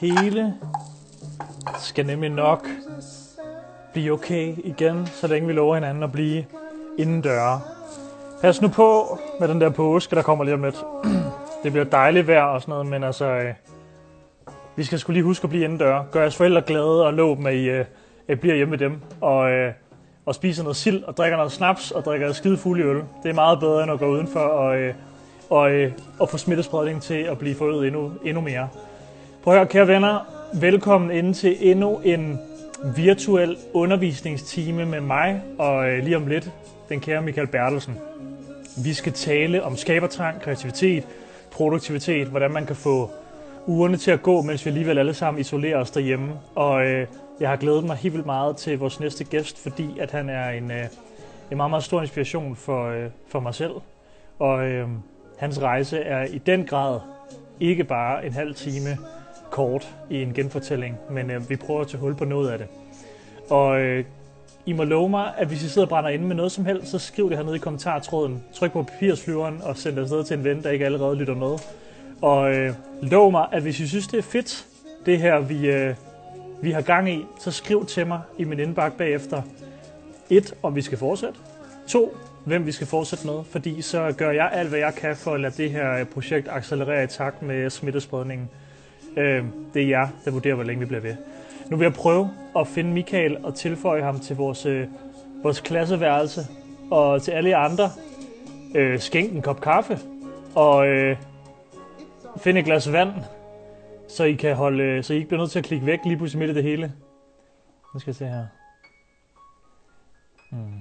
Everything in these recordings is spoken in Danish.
Hele skal nemlig nok blive okay igen, så længe vi lover hinanden at blive indendøre. Pas nu på med den der påske, der kommer lige om lidt. Det bliver dejligt vejr og sådan noget, men altså, øh, vi skal skulle lige huske at blive indendør. Gør jeres forældre glade og lov med, at I øh, bliver hjemme med dem. Og, øh, og spiser noget sild og drikker noget snaps og drikker skide fuld øl. Det er meget bedre end at gå udenfor og, øh, og, øh, og få smittespredning til at blive forøget endnu, endnu mere. Prøv at høre, kære venner. Velkommen ind til endnu en virtuel undervisningstime med mig og øh, lige om lidt den kære Michael Bertelsen. Vi skal tale om skabertrang, kreativitet, produktivitet, hvordan man kan få ugerne til at gå, mens vi alligevel alle sammen isolerer os derhjemme. Og øh, jeg har glædet mig helt vildt meget til vores næste gæst, fordi at han er en, øh, en meget, meget stor inspiration for, øh, for mig selv. Og øh, hans rejse er i den grad ikke bare en halv time kort i en genfortælling, men øh, vi prøver at tage hul på noget af det. Og øh, I må love mig, at hvis I sidder og brænder inde med noget som helst, så skriv det hernede i kommentartråden. Tryk på papirsflyveren og send det afsted til en ven, der ikke allerede lytter med. Og øh, lov mig, at hvis I synes, det er fedt, det her vi, øh, vi har gang i, så skriv til mig i min indbakke bagefter. Et, om vi skal fortsætte. To, hvem vi skal fortsætte med, fordi så gør jeg alt, hvad jeg kan for at lade det her øh, projekt accelerere i takt med smittespredningen. Øh, det er jer, der vurderer, hvor længe vi bliver ved. Nu vil jeg prøve at finde Michael og tilføje ham til vores, øh, vores klasseværelse. Og til alle jer andre, øh, skænk en kop kaffe. Og øh, find et glas vand, så I, kan holde, øh, så I ikke bliver nødt til at klikke væk lige pludselig midt i det hele. Nu skal jeg se her. Hmm.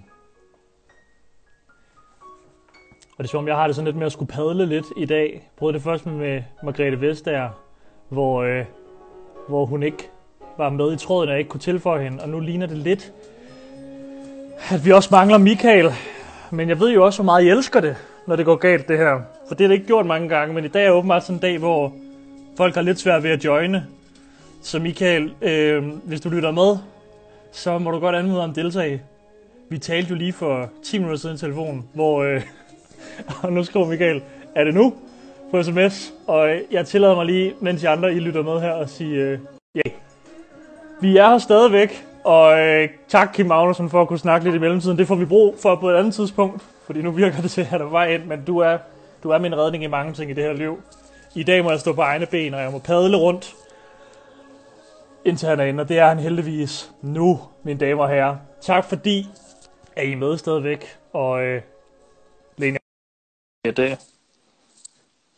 Og det er som om, jeg har det sådan lidt med at skulle padle lidt i dag. Prøvede det først med Margrethe Vestager, hvor, øh, hvor hun ikke var med i tråden, og jeg ikke kunne tilføje hende. Og nu ligner det lidt, at vi også mangler Michael. Men jeg ved jo også, hvor meget I elsker det, når det går galt det her. For det er det ikke gjort mange gange, men i dag er åbenbart sådan en dag, hvor folk har lidt svært ved at joine. Så Michael, øh, hvis du lytter med, så må du godt anmode om deltage. Vi talte jo lige for 10 minutter siden i telefonen, hvor... Øh, og nu skriver Michael, er det nu? På sms. Og øh, jeg tillader mig lige, mens I andre I lytter med her, at sige øh. Yeah. Vi er her stadigvæk, og øh, tak Kim Magnussen for at kunne snakke lidt i mellemtiden. Det får vi brug for på et andet tidspunkt, fordi nu virker det til, at der var ind, men du er, du er min redning i mange ting i det her liv. I dag må jeg stå på egne ben, og jeg må padle rundt, indtil han er inde, og det er han heldigvis nu, mine damer og herrer. Tak fordi, at I er med stadigvæk, og øh, Lene, ja, det,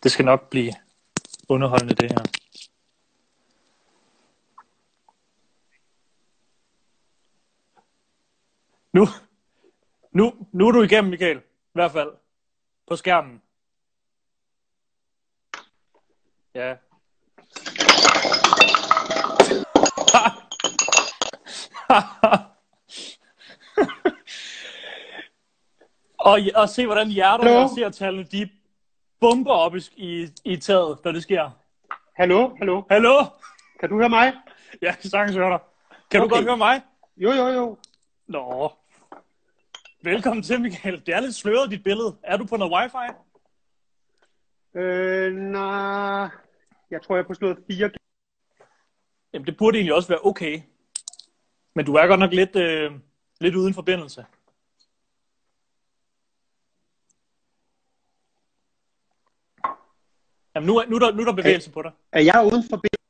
det skal nok blive underholdende det her. Nu, nu, nu er du igennem, Michael. I hvert fald. På skærmen. Ja. og, og se, hvordan hjerterne og seertallene, de bomber op i, i, i taget, når det sker. Hallo, hallo. Hallo? Kan du høre mig? Ja, sagtens høre dig. Kan okay. du godt høre mig? Jo, jo, jo. Nå. Velkommen til, Michael. Det er lidt sløret, dit billede. Er du på noget wifi? Øh, nej. Jeg tror, jeg er på slået 4 Jamen, det burde egentlig også være okay. Men du er godt nok lidt, øh, lidt uden forbindelse. Jamen, nu er, nu er, der, nu er der bevægelse er, på dig. Er jeg uden forbindelse?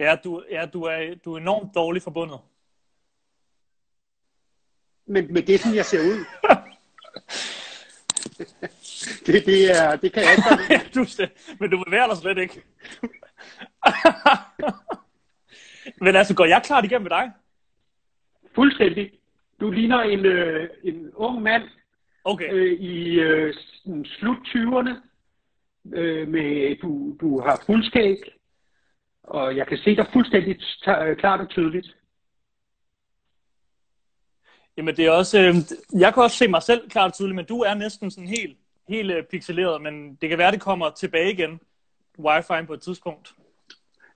Ja, du, ja du, er, du er enormt dårligt forbundet. Men, men det er sådan, jeg ser ud. det, det, er, det kan jeg ikke du, Men du bevæger dig slet ikke. men altså, går jeg klart igennem med dig? Fuldstændig. Du ligner en, øh, en ung mand okay. øh, i øh, slut 20'erne. Øh, med, du, du har fuldskæg, og jeg kan se dig fuldstændig klart og tydeligt. Jamen det er også, øh, jeg kan også se mig selv klart og tydeligt, men du er næsten sådan helt, helt øh, pixeleret, men det kan være, det kommer tilbage igen, wifi på et tidspunkt.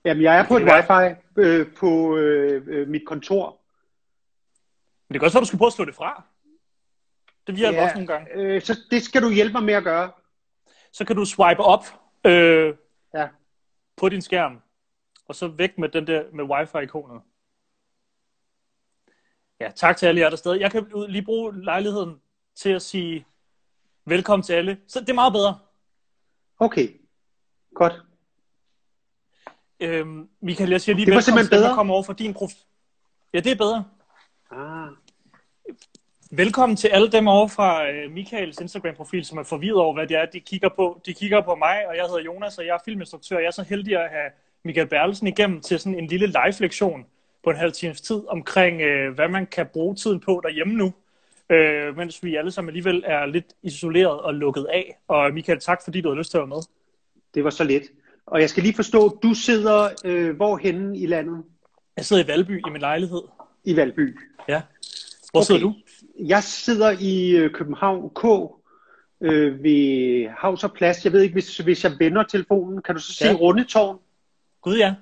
Jamen jeg er på et wifi øh, på øh, øh, mit kontor. Men det kan også være, du skal prøve at slå det fra. Det virker ja, også nogle gange. Øh, så det skal du hjælpe mig med at gøre. Så kan du swipe op øh, ja. på din skærm, og så væk med den der med wifi-ikonet. Ja, tak til alle jer der stadig. Jeg kan lige bruge lejligheden til at sige velkommen til alle. Så det er meget bedre. Okay, godt. Øhm, Michael, jeg siger lige Det var velkommen simpelthen til dem, der bedre? kommer over for din prof. Ja, det er bedre. Ah, Velkommen til alle dem over fra øh, Michaels Instagram-profil, som er forvirret over, hvad det er, de kigger på. De kigger på mig, og jeg hedder Jonas, og jeg er filminstruktør. Jeg er så heldig at have Michael Bertelsen igennem til sådan en lille live-lektion på en halv times tid omkring, øh, hvad man kan bruge tiden på derhjemme nu, øh, mens vi alle sammen alligevel er lidt isoleret og lukket af. Og Michael, tak fordi du har lyst til at være med. det var så let. Og jeg skal lige forstå, du sidder øh, hvorhenne i landet? Jeg sidder i Valby i min lejlighed. I Valby. Ja. Hvor sidder du? Jeg sidder i øh, København K øh, ved Havs og Plads. Jeg ved ikke, hvis, hvis jeg vender telefonen, kan du så se Ja. ja. Rundetårn? Gud ja.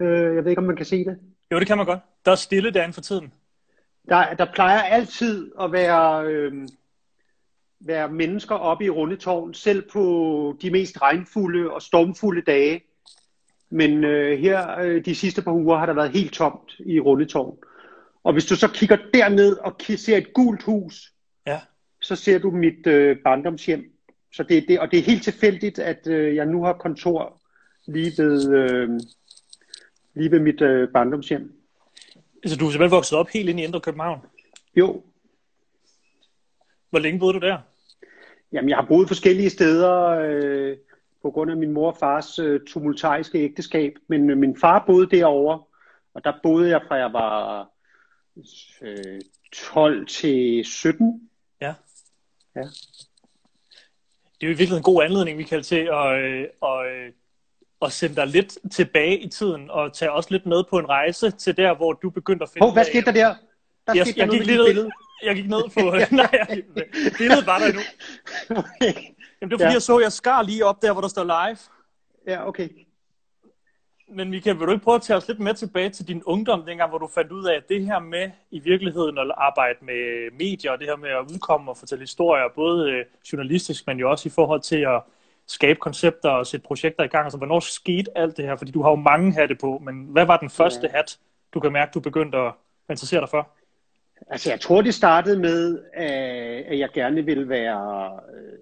Øh, jeg ved ikke, om man kan se det. Jo, det kan man godt. Der er stille derinde for tiden. Der, der plejer altid at være, øh, være mennesker oppe i Rundetårn, selv på de mest regnfulde og stormfulde dage. Men øh, her øh, de sidste par uger har der været helt tomt i Rundetårn. Og hvis du så kigger derned og ser et gult hus, Ja. så ser du mit øh, barndomshjem. Så det, er det, og det er helt tilfældigt, at øh, jeg nu har kontor lige ved, øh, lige ved mit øh, barndomshjem. Så du er simpelthen vokset op helt ind i Indre København. Jo, Hvor længe boede du der? Jamen, jeg har boet forskellige steder øh, på grund af min mor og fars øh, tumultariske ægteskab, men øh, min far boede derovre, og der boede jeg fra jeg var øh, 12 til 17. Ja. Ja. Det er jo i virkeligheden en god anledning, Michael, til at, øh, og, øh, at sende dig lidt tilbage i tiden, og tage også lidt med på en rejse til der, hvor du begyndte at finde Hov, hvad ud af- skete der der? Der Jeg, skete jeg, der gik lige ned, jeg gik ned på... nej, jeg, billedet var der endnu. Okay. Jamen, det var fordi, Ja. jeg så, jeg skar lige op der, hvor der står live. Ja, okay. Men Michael, vil du ikke prøve at tage os lidt med tilbage til din ungdom, dengang, hvor du fandt ud af, at det her med i virkeligheden at arbejde med medier, og det her med at udkomme og fortælle historier, både øh, journalistisk, men jo også i forhold til at skabe koncepter og sætte projekter i gang. Altså, hvornår skete alt det her? Fordi du har jo mange hatte på, men hvad var den første Ja. hat, du kan mærke, du begyndte at interessere dig for? Altså, jeg tror, det startede med, øh, at jeg gerne ville være... øh,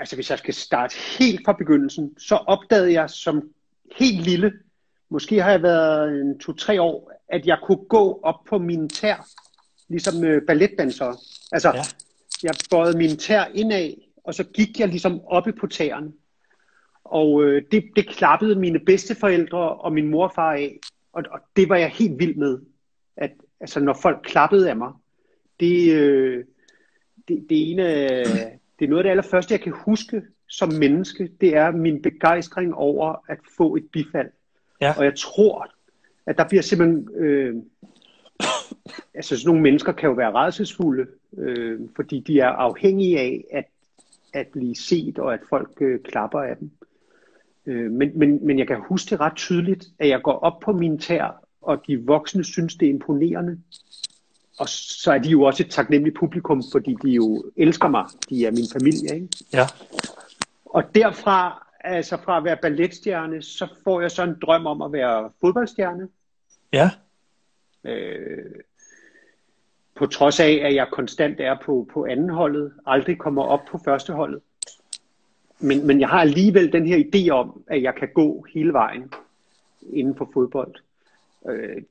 Altså, hvis jeg skal starte helt fra begyndelsen, så opdagede jeg som helt lille, måske har jeg været en to-tre år, at jeg kunne gå op på mine tær, ligesom øh, balletdansere. Altså, Ja. jeg bøjede mine tær indad, og så gik jeg ligesom oppe på tæerne. Og øh, det, det klappede mine bedsteforældre og min mor og far af. Og, og det var jeg helt vild med. At, altså, når folk klappede af mig, det, øh, det, det, er en af, det er noget af det allerførste, jeg kan huske som menneske. Det er min begejstring over at få et bifald. Ja. Og jeg tror, at der bliver simpelthen... Øh, altså sådan nogle mennesker kan jo være redselsfulde, øh, fordi de er afhængige af at, at blive set, og at folk øh, klapper af dem. Øh, men, men, men jeg kan huske det ret tydeligt, at jeg går op på min tær, og de voksne synes, det er imponerende. Og så er de jo også et taknemmeligt publikum, fordi de jo elsker mig. De er min familie, ikke? Ja. Og derfra, altså fra at være balletstjerne, så får jeg så en drøm om at være fodboldstjerne. Ja. Øh, på trods af, at jeg konstant er på, på anden holdet, aldrig kommer op på første holdet. Men, men jeg har alligevel den her idé om, at jeg kan gå hele vejen inden for fodbold. Øh,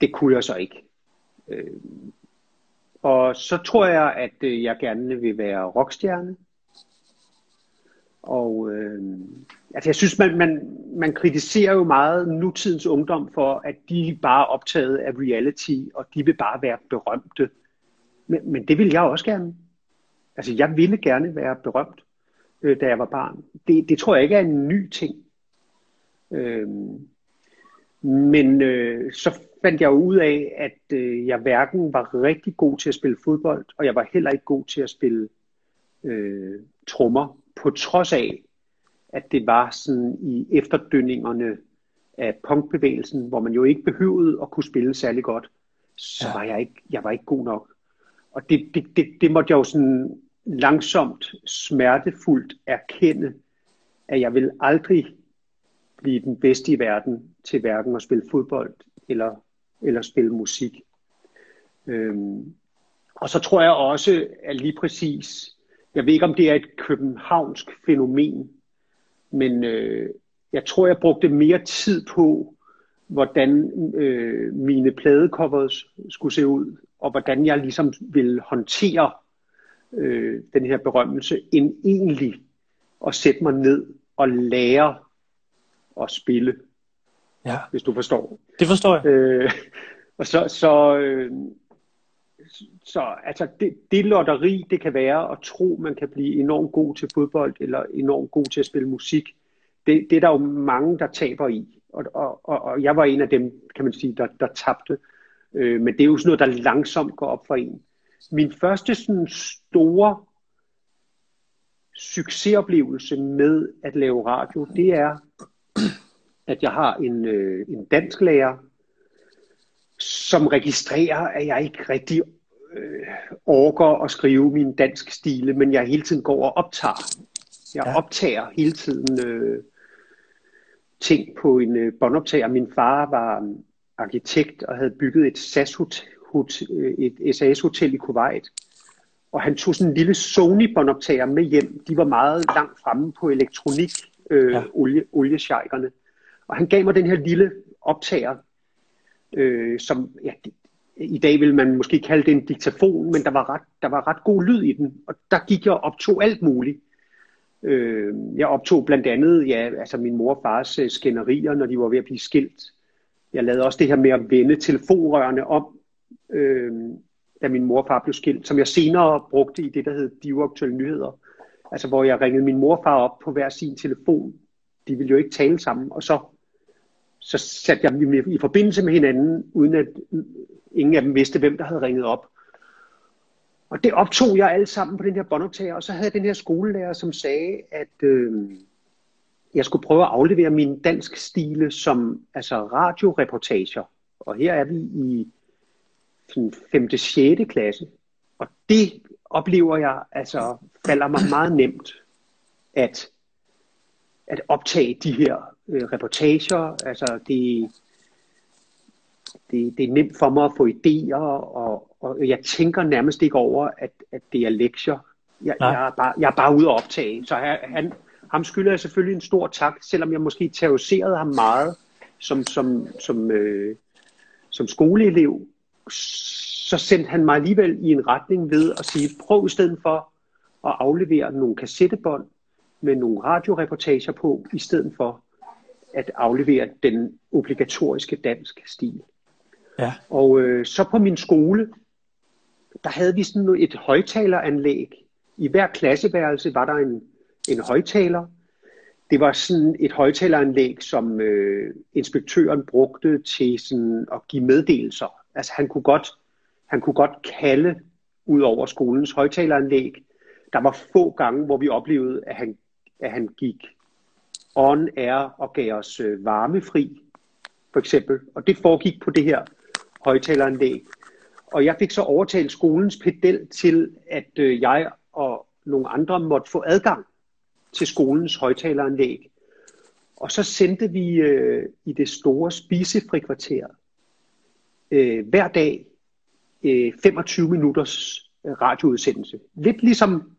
det kunne jeg så ikke. Øh, og så tror jeg, at øh, jeg gerne vil være rockstjerne. Og øh, altså jeg synes, man, man, man kritiserer jo meget nutidens ungdom for, at de bare er optaget af reality, og de vil bare være berømte. Men, men det vil jeg også gerne. Altså jeg ville gerne være berømt, øh, da jeg var barn. Det, det tror jeg ikke er en ny ting. Øh, men øh, så fandt jeg jo ud af, at øh, jeg hverken var rigtig god til at spille fodbold, og jeg var heller ikke god til at spille øh, trommer, på trods af, at det var sådan i efterdønningerne af punkbevægelsen, hvor man jo ikke behøvede at kunne spille særlig godt, så Ja. var jeg ikke, jeg var ikke god nok. Og det, det, det, det måtte jeg jo sådan langsomt, smertefuldt erkende, at jeg vil aldrig blive den bedste i verden til hverken at spille fodbold eller, eller spille musik. Øhm, og så tror jeg også, at lige præcis, jeg ved ikke om det er et københavnsk fænomen, men øh, jeg tror, jeg brugte mere tid på, hvordan øh, mine pladecovers skulle se ud, og hvordan jeg ligesom ville håndtere øh, den her berømmelse, end egentlig at sætte mig ned og lære at spille. Ja. Hvis du forstår. Det forstår jeg. Øh, og så, så, øh, så altså det, det lotteri, det kan være at tro, man kan blive enormt god til fodbold, eller enormt god til at spille musik. Det, det er der jo mange, der taber i. Og, og, og, og jeg var en af dem, kan man sige, der, der tabte. Øh, men det er jo sådan noget, der langsomt går op for en. Min første sådan store succesoplevelse med at lave radio, det er, at jeg har en, øh, en dansk lærer, som registrerer, at jeg ikke rigtig øh, orker at skrive min dansk stile, men jeg hele tiden går og optager. Jeg ja. optager hele tiden øh, ting på en øh, båndoptager. Min far var arkitekt og havde bygget et SAS øh, SAS-hotel i Kuwait. Og han tog sådan en lille Sony-båndoptager med hjem. De var meget langt fremme på elektronik, øh, ja. olie, oliesjejkerne. Og han gav mig den her lille optager, øh, som ja, i dag vil man måske kalde det en diktafon, men der var, ret, der var ret god lyd i den. Og der gik jeg og optog alt muligt. Øh, jeg optog blandt andet ja, altså min mor og fars øh, skænderier, når de var ved at blive skilt. Jeg lavede også det her med at vende telefonrørene om, øh, da min mor og far blev skilt, som jeg senere brugte i det, der hed De Uaktuelle Nyheder. Altså hvor jeg ringede min mor og far op på hver sin telefon. De ville jo ikke tale sammen, og så, så satte jeg dem i forbindelse med hinanden, uden at ingen af dem vidste, hvem der havde ringet op. Og det optog jeg alle sammen på den her båndoptager, og så havde jeg den her skolelærer, som sagde, at øh, jeg skulle prøve at aflevere min dansk stile som altså radioreportager. Og her er vi i 5. 6. klasse. Og det oplever jeg, altså falder mig meget nemt, at, at optage de her øh, reportager. Altså det, det, det er nemt for mig at få idéer, og, og jeg tænker nærmest ikke over, at, at det er lektier. Jeg, jeg, er bare, jeg er bare ude at optage. Så han, ham skylder jeg selvfølgelig en stor tak, selvom jeg måske terroriserede ham meget som, som, som, øh, som skoleelev. Så sendte han mig alligevel i en retning ved at sige, prøv i stedet for at aflevere nogle kassettebånd med nogle radioreportager på, i stedet for at aflevere den obligatoriske dansk stil. Ja. Og øh, så på min skole, der havde vi sådan et højtaleranlæg. I hver klasseværelse var der en, en højtaler. Det var sådan et højtaleranlæg, som øh, inspektøren brugte til sådan at give meddelelser. Altså han kunne godt, han kunne godt kalde ud over skolens højtaleranlæg. Der var få gange, hvor vi oplevede, at han, at han gik on air og gav os øh, varmefri, for eksempel. Og det foregik på det her højtaleranlæg. Og jeg fik så overtalt skolens pedel til, at øh, jeg og nogle andre måtte få adgang til skolens højtaleranlæg. Og så sendte vi øh, i det store spisefrikvarter øh, hver dag øh, 25 minutters øh, radioudsendelse. Lidt ligesom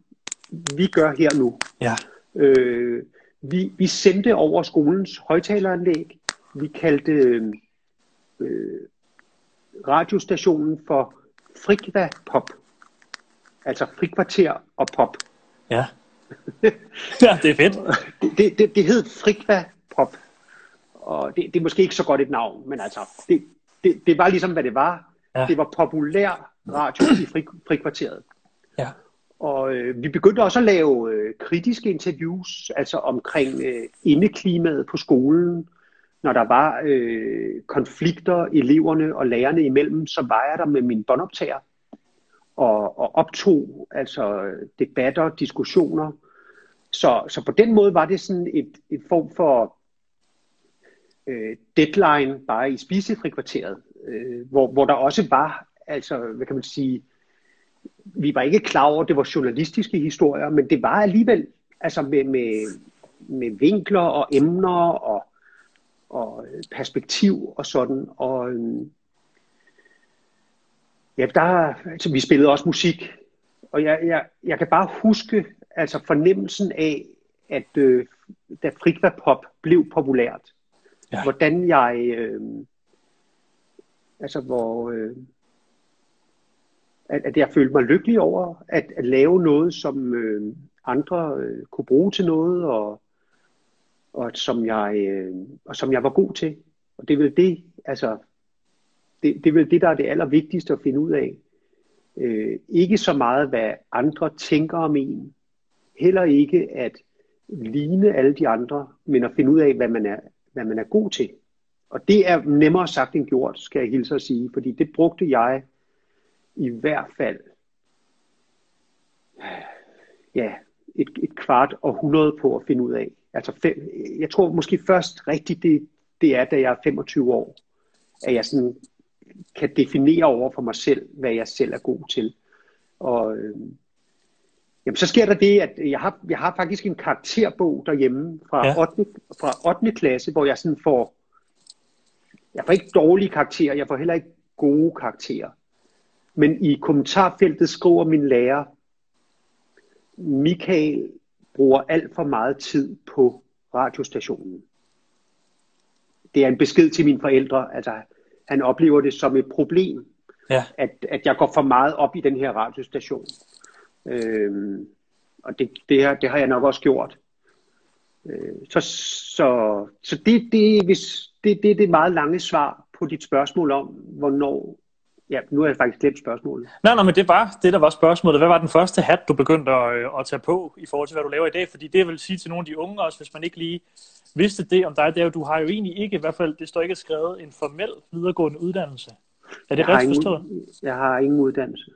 vi gør her nu. Ja. Øh, vi, vi sendte over skolens højtaleranlæg. Vi kaldte øh, radiostationen for Frikva Pop. Altså frikvarter og pop. Ja. ja, det er fedt. Det, det, det hed Frikva Pop. Og det, det er måske ikke så godt et navn, men altså, det, det, det var ligesom, hvad det var. Ja. Det var populær radio i fri, frikvarteret. Ja. Og øh, vi begyndte også at lave øh, kritiske interviews, altså omkring øh, indeklimaet på skolen, når der var øh, konflikter eleverne og lærerne imellem, så var jeg der med min båndoptager og, og optog altså debatter, diskussioner. Så, så på den måde var det sådan et, et form for øh, deadline bare i spisefrikvarteret, øh, hvor, hvor der også var, altså hvad kan man sige, vi var ikke klar over, at det var journalistiske historier, men det var alligevel altså med, med, med vinkler og emner og og perspektiv og sådan. Og øhm, ja, der, altså, vi spillede også musik, og jeg, jeg, jeg kan bare huske altså fornemmelsen af, at øh, da Frikva Pop blev populært, ja. hvordan jeg, øh, altså hvor, øh, at, at jeg følte mig lykkelig over at, at lave noget, som øh, andre øh, kunne bruge til noget, og, og, som jeg, øh, og som jeg var god til. Og det er vel det, altså, det, det er vel det, der er det allervigtigste at finde ud af. Øh, ikke så meget, hvad andre tænker om en. Heller ikke at ligne alle de andre, men at finde ud af, hvad man er, hvad man er god til. Og det er nemmere sagt end gjort, skal jeg hilse at sige, fordi det brugte jeg i hvert fald ja, et, et kvart århundrede på at finde ud af. Altså fem, jeg tror måske først rigtigt, det, det er, da jeg er 25 år, at jeg sådan kan definere over for mig selv, hvad jeg selv er god til. Og øh, jamen, så sker der det, at jeg har, jeg har faktisk en karakterbog derhjemme fra, ja. 8, fra 8. klasse, hvor jeg sådan får, jeg får ikke dårlige karakterer, jeg får heller ikke gode karakterer. Men i kommentarfeltet skriver min lærer, Michael bruger alt for meget tid på radiostationen. Det er en besked til mine forældre. Altså, han oplever det som et problem, ja. at, at jeg går for meget op i den her radiostation. Øhm, og det, det, her, det har jeg nok også gjort. Øh, så så, så det, det, hvis, det, det er det meget lange svar på dit spørgsmål om, hvornår Ja, nu har jeg faktisk glemt spørgsmålet. Nej, nej, men det var det, der var spørgsmålet. Hvad var den første hat, du begyndte at, øh, at tage på i forhold til, hvad du laver i dag? Fordi det vil sige til nogle af de unge også, hvis man ikke lige vidste det om dig, det er du har jo egentlig ikke, i hvert fald, det står ikke skrevet, en formel videregående uddannelse. Er det ret forstået? Ingen, jeg har ingen uddannelse.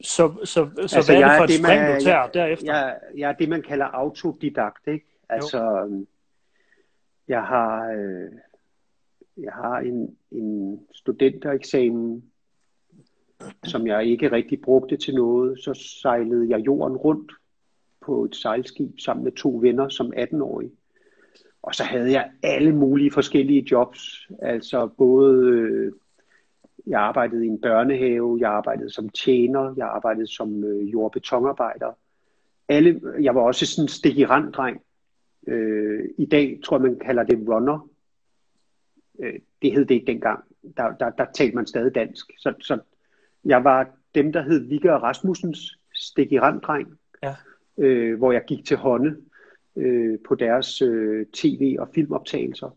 Så, så, så altså, hvad er det for et spring, du tager jeg, derefter? Jeg, jeg er det, man kalder autodidakt, ikke? Altså, jo. Øhm, jeg har, øh, jeg har en, en studentereksamen som jeg ikke rigtig brugte til noget. Så sejlede jeg jorden rundt på et sejlskib sammen med to venner som 18-årig. Og så havde jeg alle mulige forskellige jobs. Altså både, øh, jeg arbejdede i en børnehave, jeg arbejdede som tjener, jeg arbejdede som øh, jordbetonarbejder. Alle, jeg var også sådan en stik i. Øh, I dag tror jeg, man kalder det runner. Øh, det hed det ikke dengang. Der, der, der talte man stadig dansk. Så, så jeg var dem, der hed Vigga og Rasmussens stik i randdreng, ja. øh, hvor jeg gik til hånde øh, på deres øh, tv- og filmoptagelser.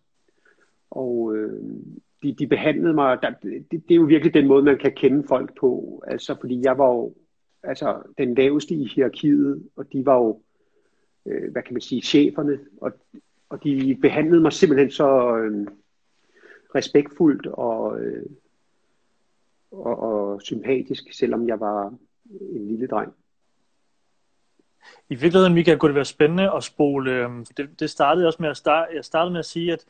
Og øh, de, de behandlede mig, der, det, det er jo virkelig den måde, man kan kende folk på. Altså, fordi jeg var jo altså, den laveste i hierarkiet, og de var jo, øh, hvad kan man sige, cheferne, og, og de behandlede mig simpelthen så øh, respektfuldt og... Øh, og, og sympatisk, selvom jeg var en lille dreng. I virkeligheden, Michael, kunne det være spændende at spole, øh, det, det startede også med at starte, jeg startede med at sige, at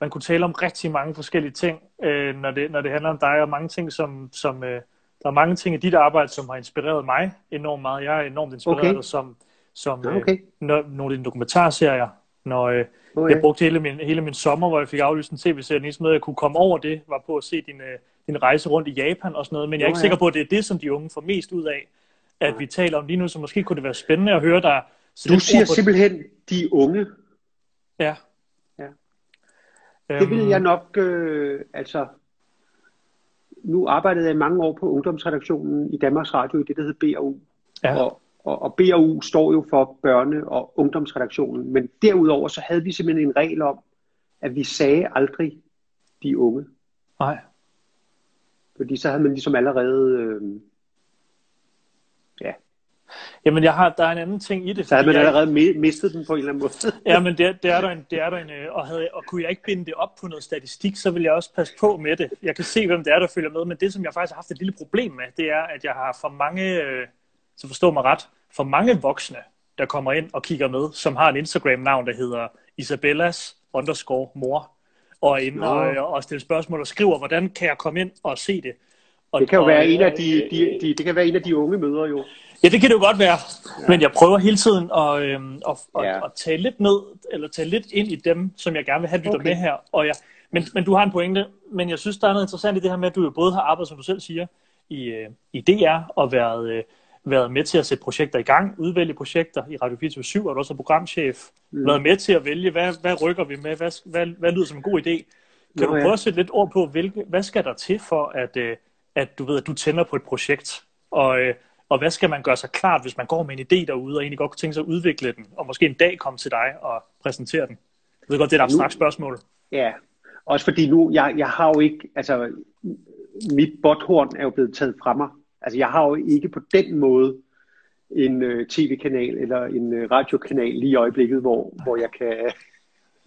man kunne tale om rigtig mange forskellige ting, øh, når, det, når det handler om dig, og mange ting, som, som øh, der er mange ting i dit arbejde, som har inspireret mig enormt meget. Jeg er enormt inspireret okay. som, som okay. øh, når, nogle af dine dokumentarserier, når øh, okay. jeg brugte hele min, hele min sommer, hvor jeg fik aflyst en tv-serie, den måde, jeg kunne komme over det, var på at se din, din rejse rundt i Japan og sådan noget, men jeg er ikke sikker på, at det er det, som de unge får mest ud af, at vi taler om lige nu, så måske kunne det være spændende at høre dig. Du siger simpelthen de unge. Ja. ja. Det vil jeg øhm. nok, øh, altså, nu arbejdede jeg mange år på ungdomsredaktionen i Danmarks Radio i det, der hedder BAU. Ja. Og, og, og BAU står jo for børne- og ungdomsredaktionen, men derudover så havde vi simpelthen en regel om, at vi sagde aldrig de unge. Nej. Fordi så havde man ligesom allerede... Øh, ja. Jamen, jeg har, der er en anden ting i det. Så havde man jeg, allerede mistet den på en eller anden måde. ja, men det, det er der en, det er der en øh, og, havde, og kunne jeg ikke binde det op på noget statistik, så vil jeg også passe på med det. Jeg kan se, hvem det er, der følger med, men det, som jeg faktisk har haft et lille problem med, det er, at jeg har for mange, øh, så forstå mig ret, for mange voksne, der kommer ind og kigger med, som har en Instagram-navn, der hedder Isabellas underscore mor og ind og, og stille spørgsmål og skriver, hvordan kan jeg komme ind og se det? Og, det kan jo og, være en af de, de, de, det kan være en af de unge møder jo. Ja, det kan det jo godt være. Ja. Men jeg prøver hele tiden at, øhm, at, at, ja. at tage lidt ned, eller tage lidt ind i dem, som jeg gerne vil have lytter okay. med her. Og jeg, men, men du har en pointe, men jeg synes, der er noget interessant i det her med, at du jo både har arbejdet, som du selv siger, i, øh, i DR, og været, øh, været med til at sætte projekter i gang, udvælge projekter i Radio 24 og du også er programchef, mm. været med til at vælge, hvad, hvad rykker vi med, hvad, hvad, hvad lyder som en god idé. Kan Nå, du prøve ja. at sætte lidt ord på, hvilke, hvad skal der til for, at, øh, at du ved, at du tænder på et projekt, og, øh, og hvad skal man gøre sig klart, hvis man går med en idé derude, og egentlig godt kunne tænke sig at udvikle den, og måske en dag komme til dig og præsentere den? Jeg ved godt, det er et abstrakt spørgsmål. Ja, også fordi nu, jeg, jeg har jo ikke, altså mit botthorn er jo blevet taget fra mig. Altså jeg har jo ikke på den måde en øh, tv-kanal eller en øh, radiokanal lige i øjeblikket, hvor, hvor jeg kan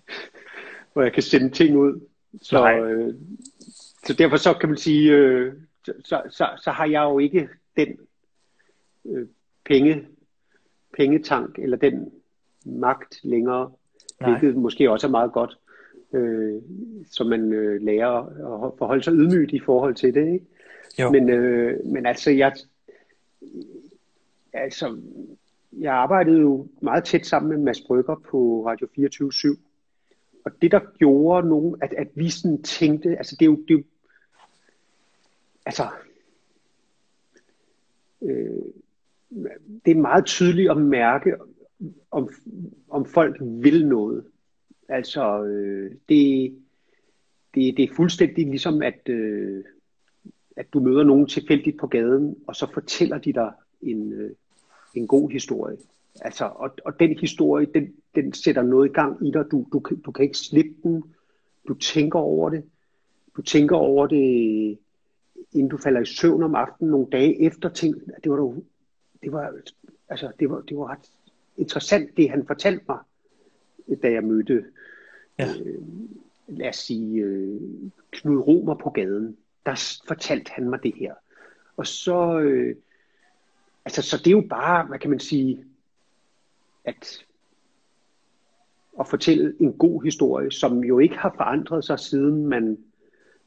hvor jeg kan sende ting ud. Så, øh, så derfor så kan man sige, øh, så, så, så har jeg jo ikke den øh, penge, pengetank eller den magt længere, Nej. hvilket måske også er meget godt, øh, så man øh, lærer at forholde sig ydmygt i forhold til det. Ikke? Jo. Men, øh, men altså, jeg, altså, jeg arbejdede jo meget tæt sammen med Mads Brygger på Radio 24 /7. Og det, der gjorde nogen, at, at vi sådan tænkte, altså det er jo, det er jo altså, øh, det er meget tydeligt at mærke, om, om folk vil noget. Altså, øh, det, det, det er fuldstændig ligesom, at, øh, at du møder nogen tilfældigt på gaden, og så fortæller de dig en, øh, en god historie. Altså, og, og den historie, den, den sætter noget i gang i dig. Du, du, du kan ikke slippe den. Du tænker over det. Du tænker over det, inden du falder i søvn om aftenen, nogle dage efter. Tænk, det var, det var, altså, det var, det var ret interessant, det han fortalte mig, da jeg mødte, ja. øh, lad os sige, øh, Knud Romer på gaden. Der fortalte han mig det her. Og så, øh, altså, så det er jo bare, hvad kan man sige, at at fortælle en god historie, som jo ikke har forandret sig siden man,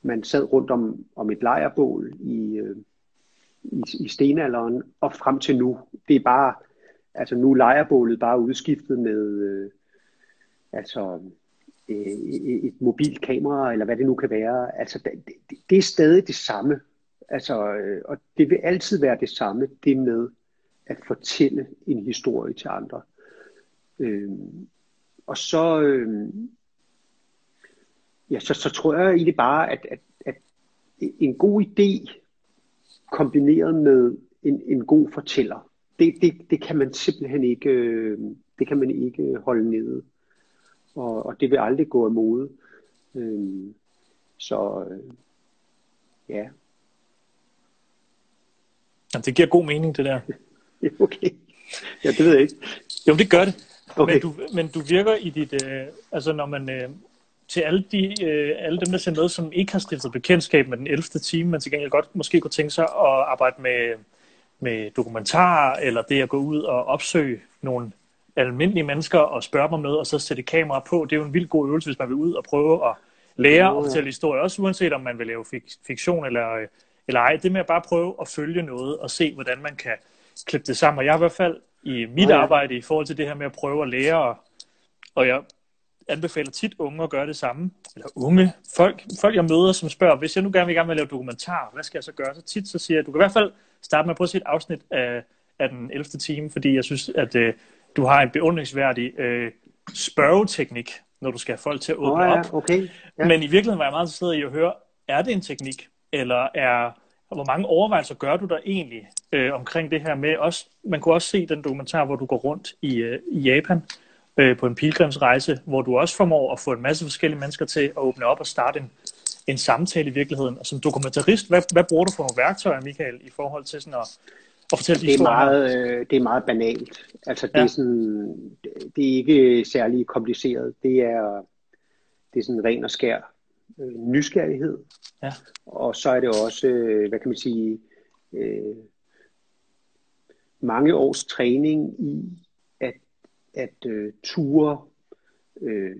man sad rundt om, om et lejrbål i, øh, i, i stenalderen og frem til nu. Det er bare, altså nu er lejrbålet bare udskiftet med øh, altså øh, et mobilt kamera, eller hvad det nu kan være. Altså det, det, er stadig det samme. Altså, øh, og det vil altid være det samme, det med at fortælle en historie til andre. Øh, og så, øh, ja, så, så tror jeg egentlig bare, at, at, at en god idé kombineret med en, en god fortæller, det, det, det kan man simpelthen ikke, øh, det kan man ikke holde nede. Og, og det vil aldrig gå af mode. Øh, så øh, ja. Jamen, det giver god mening, det der. okay. Ja, det ved jeg ikke. Jo, det gør det. Okay. Men, du, men du virker i dit, øh, altså når man, øh, til alle, de, øh, alle dem, der ser med, som ikke har stiftet bekendtskab med den 11. time, men til gengæld godt måske kunne tænke sig at arbejde med, med dokumentarer, eller det at gå ud og opsøge nogle almindelige mennesker og spørge dem om noget, og så sætte kamera på. Det er jo en vild god øvelse, hvis man vil ud og prøve at lære og fortælle historier, også uanset om man vil lave fik- fiktion eller, eller ej. Det med at bare prøve at følge noget og se, hvordan man kan klippe det sammen. Og jeg har i hvert fald i mit ja. arbejde i forhold til det her med at prøve at lære, og, og jeg anbefaler tit unge at gøre det samme. Eller unge, folk, folk jeg møder, som spørger, hvis jeg nu gerne vil gerne vil lave dokumentar, hvad skal jeg så gøre? Så tit så siger jeg, du kan i hvert fald starte med at prøve at se et afsnit af, af den 11. time, fordi jeg synes, at øh, du har en beundringsværdig øh, spørgeteknik, når du skal have folk til at åbne oh, ja, op. Okay. Ja. Men i virkeligheden var jeg meget interesseret i at høre, er det en teknik, eller er hvor mange overvejelser gør du der egentlig øh, omkring det her med også, man kunne også se den dokumentar, hvor du går rundt i, øh, i Japan øh, på en pilgrimsrejse, hvor du også formår at få en masse forskellige mennesker til at åbne op og starte en, en samtale i virkeligheden. Og som dokumentarist, hvad, hvad bruger du for nogle værktøjer, Michael, i forhold til sådan at, at fortælle de det er meget, øh, Det er meget banalt. Altså, det, ja. er sådan, det er ikke særlig kompliceret. Det er, det er sådan ren og skær øh, nysgerrighed. Ja. Og så er det også, øh, hvad kan man sige, øh, mange års træning i at, at øh, ture øh,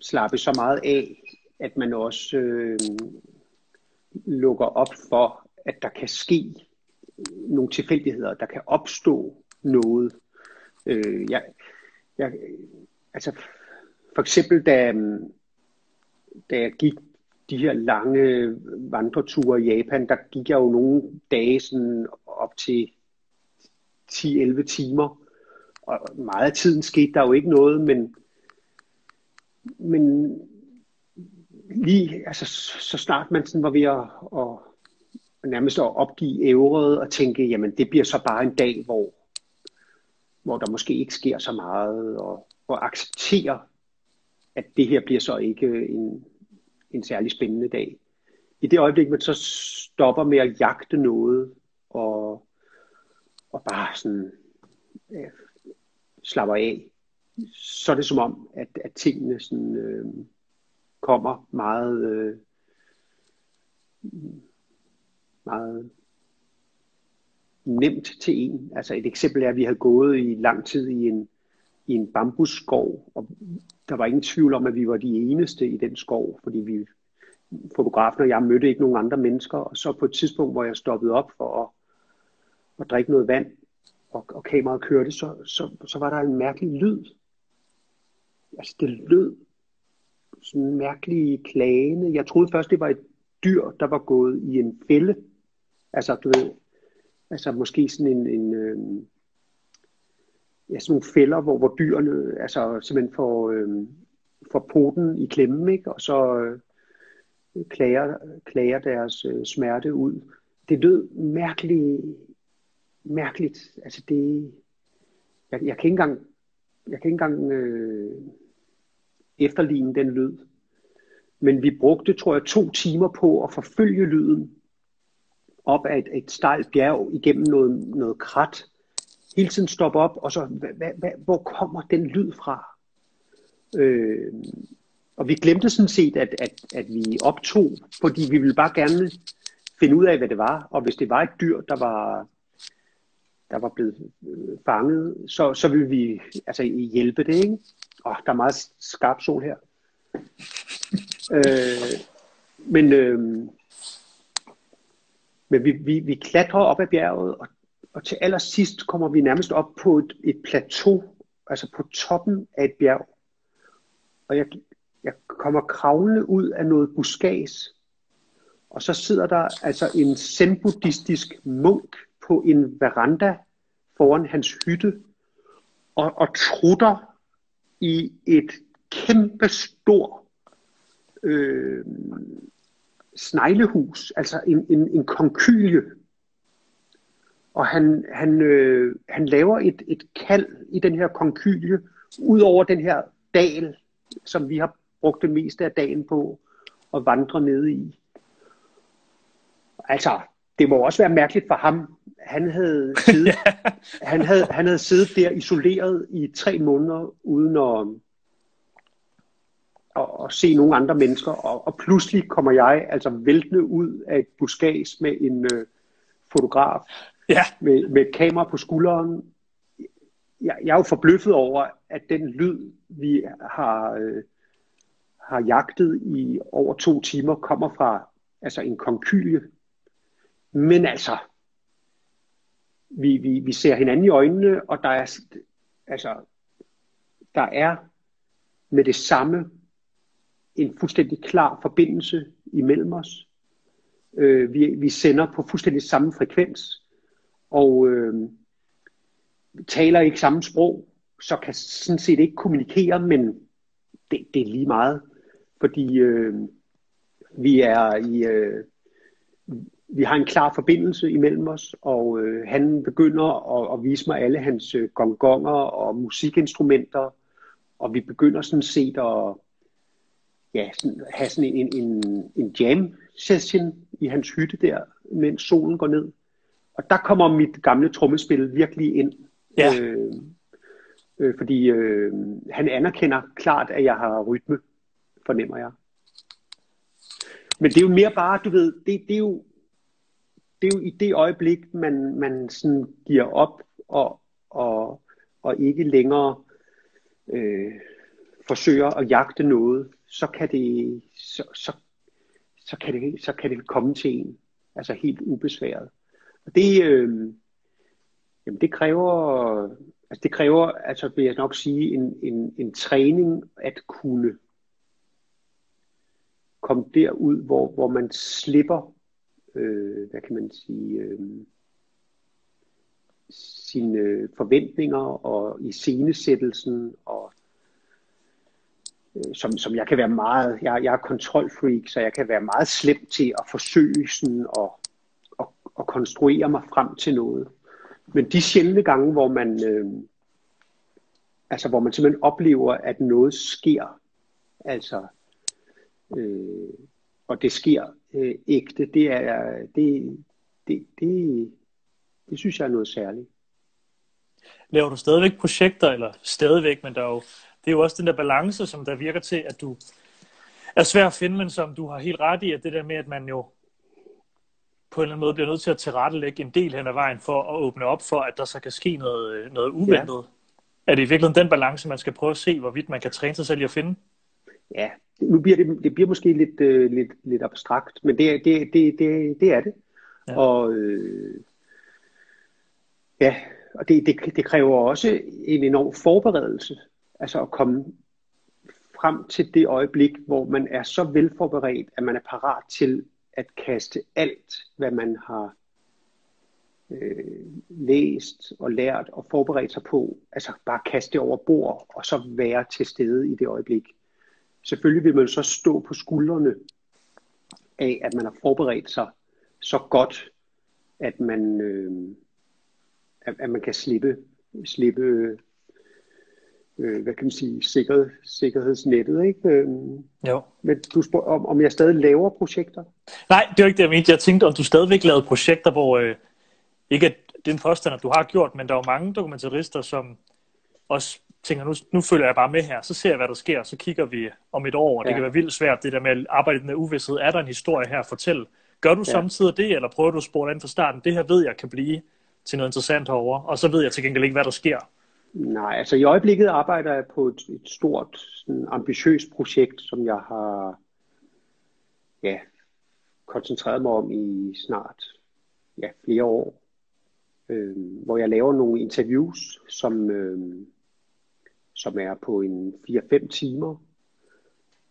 slappe så meget af, at man også øh, lukker op for, at der kan ske nogle tilfældigheder, der kan opstå noget. Øh, jeg, jeg, altså, for eksempel da, da jeg gik de her lange vandreture i Japan, der gik jeg jo nogle dage sådan op til 10-11 timer. Og meget af tiden skete der jo ikke noget, men, men lige, altså, så snart man sådan var ved at, at nærmest at opgive ævret og tænke, jamen det bliver så bare en dag, hvor, hvor der måske ikke sker så meget, og, og acceptere, at det her bliver så ikke en, en særlig spændende dag. I det øjeblik, man så stopper med at jagte noget, og, og bare sådan øh, slapper af, så er det som om, at, at tingene sådan, øh, kommer meget, øh, meget nemt til en. Altså et eksempel er, at vi havde gået i lang tid i en, i en bambusskov, og der var ingen tvivl om, at vi var de eneste i den skov, fordi vi, fotografen og jeg mødte ikke nogen andre mennesker, og så på et tidspunkt, hvor jeg stoppede op for at, at drikke noget vand, og, og kameraet kørte, så, så, så var der en mærkelig lyd. Altså det lød sådan mærkelig klagende. Jeg troede først, det var et dyr, der var gået i en fælde. Altså, du ved, altså måske sådan en, en øh, ja, sådan nogle fælder, hvor, hvor dyrene altså simpelthen får, øh, får poten i klemme, ikke? og så øh, klager, klager deres øh, smerte ud. Det lød mærkeligt, mærkeligt. Altså det, jeg, jeg kan ikke engang, jeg kan ikke engang øh, efterligne den lyd. Men vi brugte, tror jeg, to timer på at forfølge lyden op ad et, et stejlt bjerg igennem noget, noget krat. Hele tiden stoppe op, og så, hva, hva, hvor kommer den lyd fra? Øh, og vi glemte sådan set, at, at, at vi optog, fordi vi ville bare gerne finde ud af, hvad det var. Og hvis det var et dyr, der var, der var blevet øh, fanget, så, så ville vi altså, hjælpe det. Ikke? Oh, der er meget skarp sol her. øh, men øh, men vi, vi, vi klatrer op ad bjerget, og, og til allersidst kommer vi nærmest op på et, et plateau, altså på toppen af et bjerg. Og jeg, jeg kommer kravlende ud af noget buskads, og så sidder der altså en zen-buddhistisk munk på en veranda foran hans hytte, og, og trutter i et kæmpe stor øh, sneglehus, altså en, en, en konkylie. Og han, han, øh, han laver et, et kald i den her konkylie, ud over den her dal, som vi har brugt det meste af dagen på at vandre ned i. Altså, det må også være mærkeligt for ham. Han havde siddet, han havde, han havde siddet der isoleret i tre måneder, uden at, at, at se nogle andre mennesker. Og, og pludselig kommer jeg altså væltende ud af et buskads med en øh, fotograf ja. med, med kamera på skulderen. Jeg, jeg er jo forbløffet over, at den lyd, vi har, øh, har jagtet i over to timer, kommer fra altså en konkylie men altså, vi, vi, vi ser hinanden i øjnene, og der er, altså, der er med det samme en fuldstændig klar forbindelse imellem os. Øh, vi, vi sender på fuldstændig samme frekvens, og øh, taler ikke samme sprog, så kan sådan set ikke kommunikere, men det, det er lige meget, fordi øh, vi er i... Øh, vi har en klar forbindelse imellem os, og øh, han begynder at, at vise mig alle hans øh, gongonger og musikinstrumenter, og vi begynder sådan set at ja, sådan, have sådan en, en, en jam session i hans hytte der, mens solen går ned. Og der kommer mit gamle trommespil virkelig ind. Ja. Øh, øh, fordi øh, han anerkender klart, at jeg har rytme, fornemmer jeg. Men det er jo mere bare, du ved, det, det er jo det er jo i det øjeblik, man, man sådan giver op og, og, og ikke længere øh, forsøger at jagte noget, så kan det, så, så, så kan det, så kan det komme til en, altså helt ubesværet. Og det, øh, jamen det kræver, altså det kræver, altså vil jeg nok sige, en, en, en træning at kunne komme derud, hvor, hvor man slipper, øh, hvad kan man sige, øh, sine forventninger og i scenesættelsen og Øh, som, som jeg kan være meget, jeg, jeg er kontrolfreak, så jeg kan være meget slem til at forsøge sådan og, og, og konstruere mig frem til noget. Men de sjældne gange, hvor man, øh, altså hvor man simpelthen oplever, at noget sker, altså, øh, og det sker øh, ægte, det er, det, det, det, det synes jeg er noget særligt. Laver du stadigvæk projekter, eller stadigvæk, men der er jo, det er jo også den der balance, som der virker til, at du er svær at finde, men som du har helt ret i, at det der med, at man jo på en eller anden måde bliver nødt til at tilrettelægge en del hen ad vejen for at åbne op for, at der så kan ske noget, noget uventet. Ja. Er det i virkeligheden den balance, man skal prøve at se, hvorvidt man kan træne sig selv i at finde? Ja, nu bliver det, det bliver måske lidt, øh, lidt, lidt abstrakt, men det, det, det, det, det er det. Ja. Og øh, ja, og det, det, det kræver også en enorm forberedelse, altså at komme frem til det øjeblik, hvor man er så velforberedt, at man er parat til at kaste alt, hvad man har øh, læst og lært og forberedt sig på, altså bare kaste det over bord, og så være til stede i det øjeblik. Selvfølgelig vil man så stå på skuldrene af, at man har forberedt sig så godt, at man, øh, at, at man kan slippe, slippe øh, hvad kan man sige, sikkerhed, sikkerhedsnettet, ikke? Øh, jo. Men du spurgte om, om jeg stadig laver projekter? Nej, det var ikke det, jeg mente. Jeg tænkte, om du stadigvæk lavede projekter, hvor, øh, ikke at det er en påstand, at du har gjort, men der er jo mange dokumentarister, som også tænker, nu, nu følger jeg bare med her, så ser jeg, hvad der sker, så kigger vi om et år, og det ja. kan være vildt svært, det der med at arbejde med uvidshed. Er der en historie her at fortælle? Gør du ja. samtidig det, eller prøver du at spore den fra starten? Det her ved jeg kan blive til noget interessant herover, og så ved jeg til gengæld ikke, hvad der sker. Nej, altså i øjeblikket arbejder jeg på et, et stort, sådan, ambitiøst projekt, som jeg har ja, koncentreret mig om i snart ja, flere år, øh, hvor jeg laver nogle interviews, som, øh, som er på en 4-5 timer.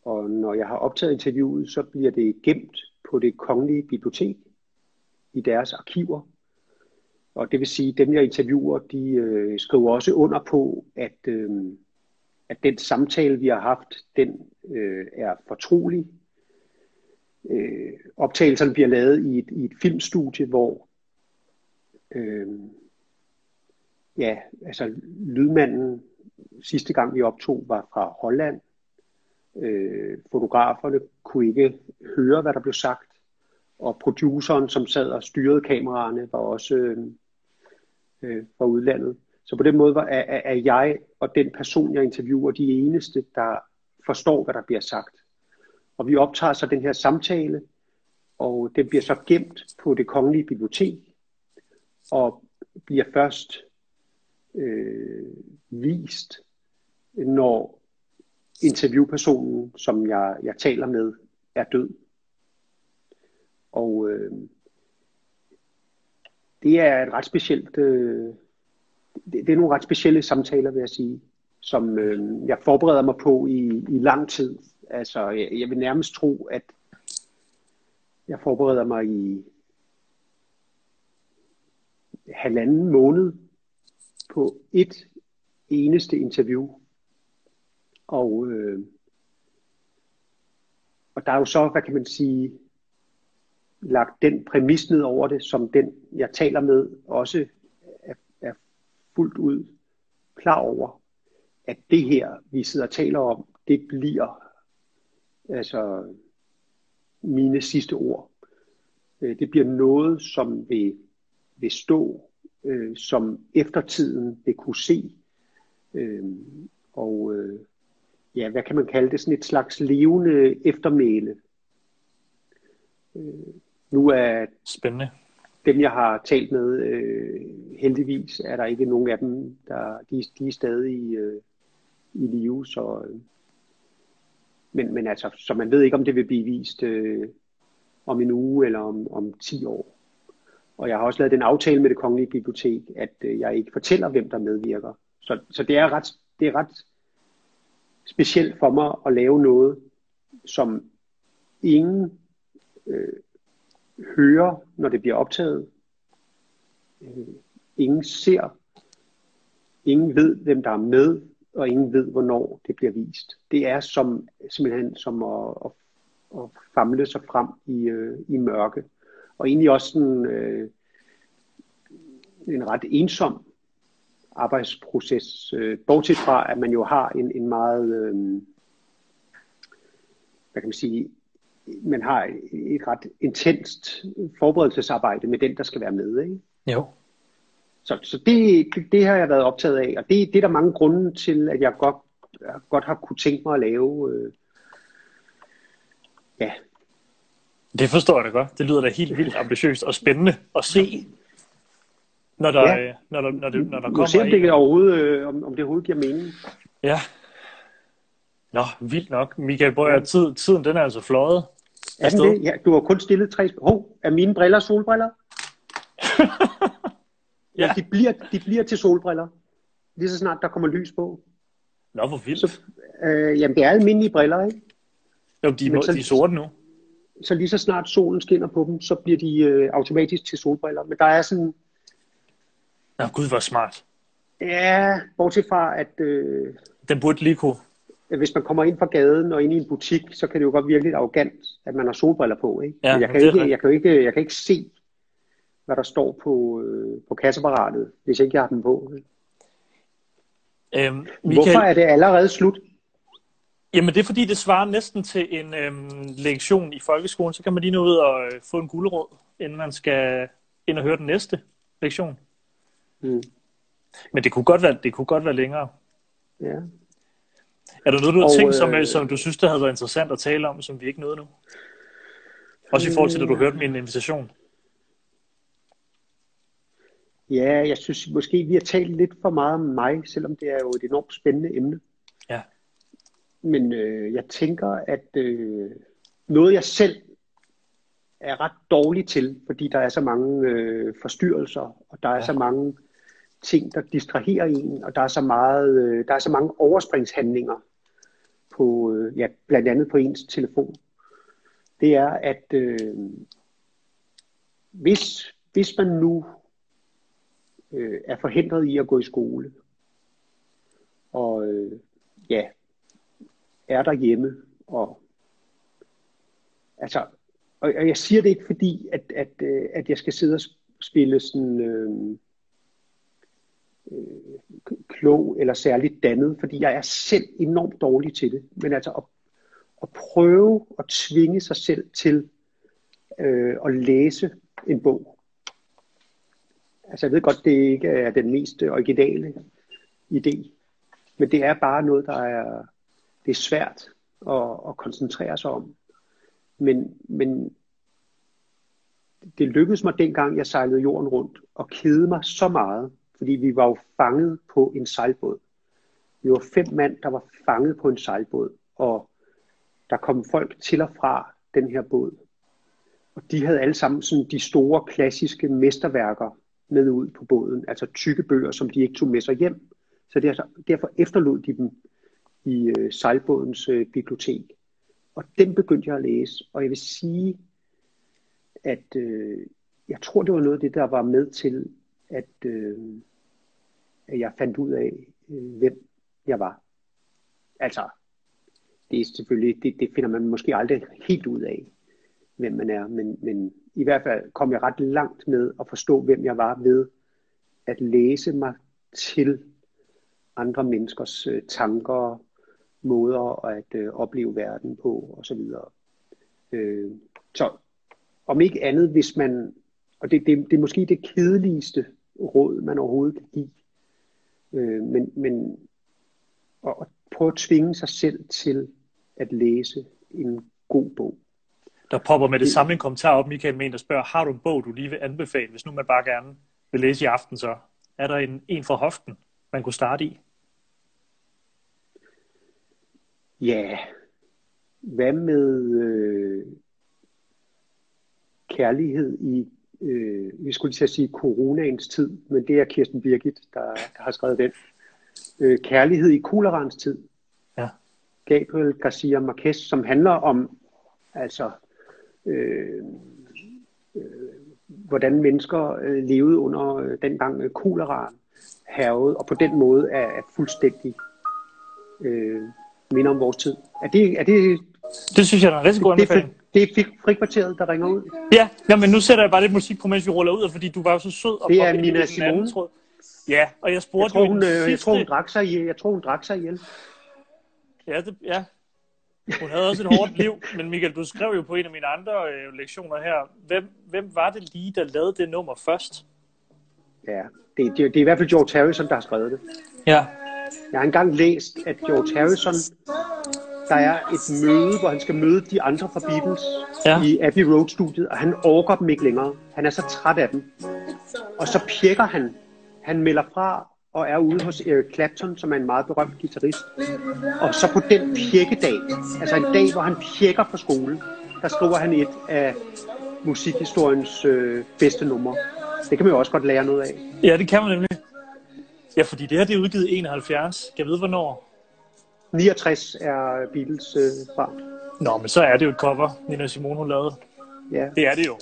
Og når jeg har optaget interviewet, så bliver det gemt på det kongelige bibliotek i deres arkiver. Og det vil sige, at dem jeg interviewer, de øh, skriver også under på, at, øh, at den samtale, vi har haft, den øh, er fortrolig. Øh, optagelserne bliver lavet i et, i et filmstudie, hvor øh, ja, altså lydmanden sidste gang vi optog var fra Holland. Øh, fotograferne kunne ikke høre, hvad der blev sagt. Og produceren, som sad og styrede kameraerne, var også øh, øh, fra udlandet. Så på den måde var, er, er jeg og den person, jeg interviewer, de eneste, der forstår, hvad der bliver sagt. Og vi optager så den her samtale, og den bliver så gemt på det kongelige bibliotek, og bliver først øh, vist, når interviewpersonen, som jeg, jeg taler med, er død. Og øh, det er et ret specielt, øh, det, det er nogle ret specielle samtaler, vil jeg sige, som øh, jeg forbereder mig på i, i lang tid. Altså, jeg, jeg vil nærmest tro, at jeg forbereder mig i halvanden måned på et eneste interview. Og, øh, og der er jo så, hvad kan man sige, lagt den præmis ned over det, som den, jeg taler med, også er, er fuldt ud klar over, at det her, vi sidder og taler om, det bliver altså mine sidste ord. Øh, det bliver noget, som vil, vil stå, øh, som eftertiden vil kunne se. Øh, og øh, ja, hvad kan man kalde det? Sådan et slags levende eftermæle. Øh, nu er Spændende. dem, jeg har talt med, øh, heldigvis er der ikke nogen af dem, der de, de er stadig øh, i live. Så, øh, men, men altså, så man ved ikke, om det vil blive vist øh, om en uge eller om, om 10 år. Og jeg har også lavet den aftale med det kongelige bibliotek, at øh, jeg ikke fortæller, hvem der medvirker. Så, så det, er ret, det er ret specielt for mig at lave noget, som ingen øh, hører, når det bliver optaget. Øh, ingen ser. Ingen ved, hvem der er med, og ingen ved, hvornår det bliver vist. Det er som, simpelthen som at, at, at famle sig frem i, øh, i mørke. Og egentlig også sådan, øh, en ret ensom arbejdsproces, øh, bortset fra, at man jo har en, en meget, øh, hvad kan man sige, man har et ret intenst forberedelsesarbejde med den, der skal være med. Ikke? Jo. Så, så det, det, det har jeg været optaget af, og det, det er der mange grunde til, at jeg godt, jeg godt har kunne tænke mig at lave. Øh, ja. Det forstår jeg da godt. Det lyder da helt vildt ambitiøst og spændende at se, når der, ja. når der, når det, når der kommer se, om det, overhovedet, øh, om, om det overhovedet giver mening. Ja. Nå, vildt nok. Michael Brøger, tid, tiden den er altså fløjet. Er den det? Ja, du har kun stillet tre spørgsmål. Hov, er mine briller solbriller? ja, de bliver, de bliver til solbriller. Lige så snart der kommer lys på. Nå, hvor vildt. Så, øh, jamen, det er almindelige briller, ikke? Jo, de, må, så, de er sorte nu. Så lige så snart solen skinner på dem, så bliver de øh, automatisk til solbriller. Men der er sådan... Nå, gud, hvor smart. Ja, bortset fra, at... Øh, Den burde lige kunne hvis man kommer ind fra gaden og ind i en butik, så kan det jo godt virke lidt arrogant, at man har solbriller på. Ikke? Ja, Men jeg, kan ikke, jeg, kan ikke, jeg kan ikke se, hvad der står på, øh, på kasseapparatet, hvis ikke jeg har dem på. Øhm, Michael, Hvorfor er det allerede slut? Jamen det er fordi, det svarer næsten til en øhm, lektion i folkeskolen. Så kan man lige nå ud og øh, få en guldråd, inden man skal ind og høre den næste lektion. Mm. Men det kunne godt være, det kunne godt være længere. Ja. Er der noget, du har og, tænkt, som, øh, som du synes, der havde været interessant at tale om, som vi ikke nåede nu? Også i forhold til, at du hørte min invitation. Ja, jeg synes måske, vi har talt lidt for meget om mig, selvom det er jo et enormt spændende emne. Ja. Men øh, jeg tænker, at øh, noget jeg selv er ret dårlig til, fordi der er så mange øh, forstyrrelser, og der er ja. så mange ting, der distraherer en, og der er så, meget, øh, der er så mange overspringshandlinger, på, øh, ja, blandt andet på ens telefon, det er, at øh, hvis, hvis man nu øh, er forhindret i at gå i skole, og øh, ja, er derhjemme, og altså, og, og jeg siger det ikke fordi, at, at, øh, at jeg skal sidde og spille sådan, øh, Øh, klog eller særligt dannet, fordi jeg er selv enormt dårlig til det. Men altså at, at prøve at tvinge sig selv til øh, at læse en bog. Altså jeg ved godt, det ikke er den mest originale idé, men det er bare noget, der er, det er svært at, at koncentrere sig om. Men, men det lykkedes mig dengang, jeg sejlede jorden rundt og kede mig så meget, fordi vi var jo fanget på en sejlbåd. Vi var fem mand, der var fanget på en sejlbåd, og der kom folk til og fra den her båd. Og de havde alle sammen sådan de store klassiske mesterværker med ud på båden, altså tykke bøger, som de ikke tog med sig hjem. Så altså, derfor efterlod de dem i øh, sejlbådens øh, bibliotek. Og dem begyndte jeg at læse, og jeg vil sige, at øh, jeg tror, det var noget af det, der var med til at, øh, at jeg fandt ud af, øh, hvem jeg var. Altså, det er selvfølgelig, det, det finder man måske aldrig helt ud af, hvem man er, men, men i hvert fald kom jeg ret langt med at forstå, hvem jeg var ved at læse mig til andre menneskers øh, tanker, måder at øh, opleve verden på osv. Øh, så om ikke andet, hvis man, og det, det, det er måske det kedeligste råd, man overhovedet kan give. Øh, men men at, at prøve at tvinge sig selv til at læse en god bog. Der popper med det samme en kommentar op, Michael Men, der spørger, har du en bog, du lige vil anbefale, hvis nu man bare gerne vil læse i aften så? Er der en, en fra hoften, man kunne starte i? Ja, hvad med øh, kærlighed i øh, vi skulle lige sige coronaens tid, men det er Kirsten Birgit, der, der har skrevet den. Øh, Kærlighed i kolerans tid. Ja. Gabriel Garcia Marquez, som handler om altså øh, øh, hvordan mennesker øh, levede under øh, dengang øh, kolera hervede, og på den måde er, er fuldstændig øh, minder om vores tid. Er det, er det, Det synes jeg er en rigtig god anbefaling. det, det er fri- frikvarteret, der ringer ud? Ja, ja, men nu sætter jeg bare lidt musik på, mens vi ruller ud, fordi du var jo så sød. Og Det er Nina den anden Simone. tråd. Ja, og jeg spurgte Jeg tror, hun, øh, jeg sidste... tror, hun drak sig ihjel. Jeg tror, hun drak sig ihjel. Ja, det, ja. Hun havde også et hårdt liv, men Michael, du skrev jo på en af mine andre øh, lektioner her, hvem, hvem var det lige, der lavede det nummer først? Ja, det, det, det er i hvert fald George Harrison, der har skrevet det. Ja. Jeg har engang læst, at George Harrison, der er et møde, hvor han skal møde de andre fra Beatles Ja. i Abbey Road-studiet, og han overgår dem ikke længere. Han er så træt af dem. Og så pjekker han. Han melder fra og er ude hos Eric Clapton, som er en meget berømt guitarist. Og så på den pjekkedag, altså en dag, hvor han pjekker på skolen, der skriver han et af musikhistoriens øh, bedste numre. Det kan man jo også godt lære noget af. Ja, det kan man nemlig. Ja, fordi det her det er udgivet i 71. Kan jeg vide, hvornår? 69 er Beatles øh, fra. Nå, men så er det jo et cover, Nina Simone hun lavede. Ja. Det er det jo.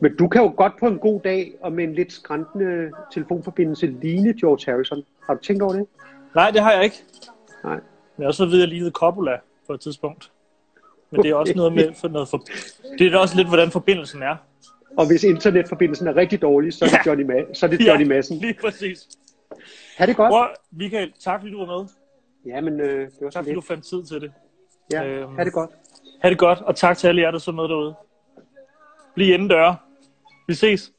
Men du kan jo godt på en god dag og med en lidt skræntende telefonforbindelse ligne George Harrison. Har du tænkt over det? Nej, det har jeg ikke. Nej. Men jeg også ved, at jeg lignede Coppola på et tidspunkt. Men det er også noget med for noget for... Det er også lidt, hvordan forbindelsen er. Og hvis internetforbindelsen er rigtig dårlig, så er det Ja. Johnny, Ma- så er det Johnny Madsen. lige præcis. Ha' det godt. Bror, Michael, tak fordi du var med. Ja, men øh, det var så Tak fordi du fandt tid til det. Ja, øhm, ha' det godt. Ha' det godt, og tak til alle jer, der så med derude. Bliv indendør. Vi ses.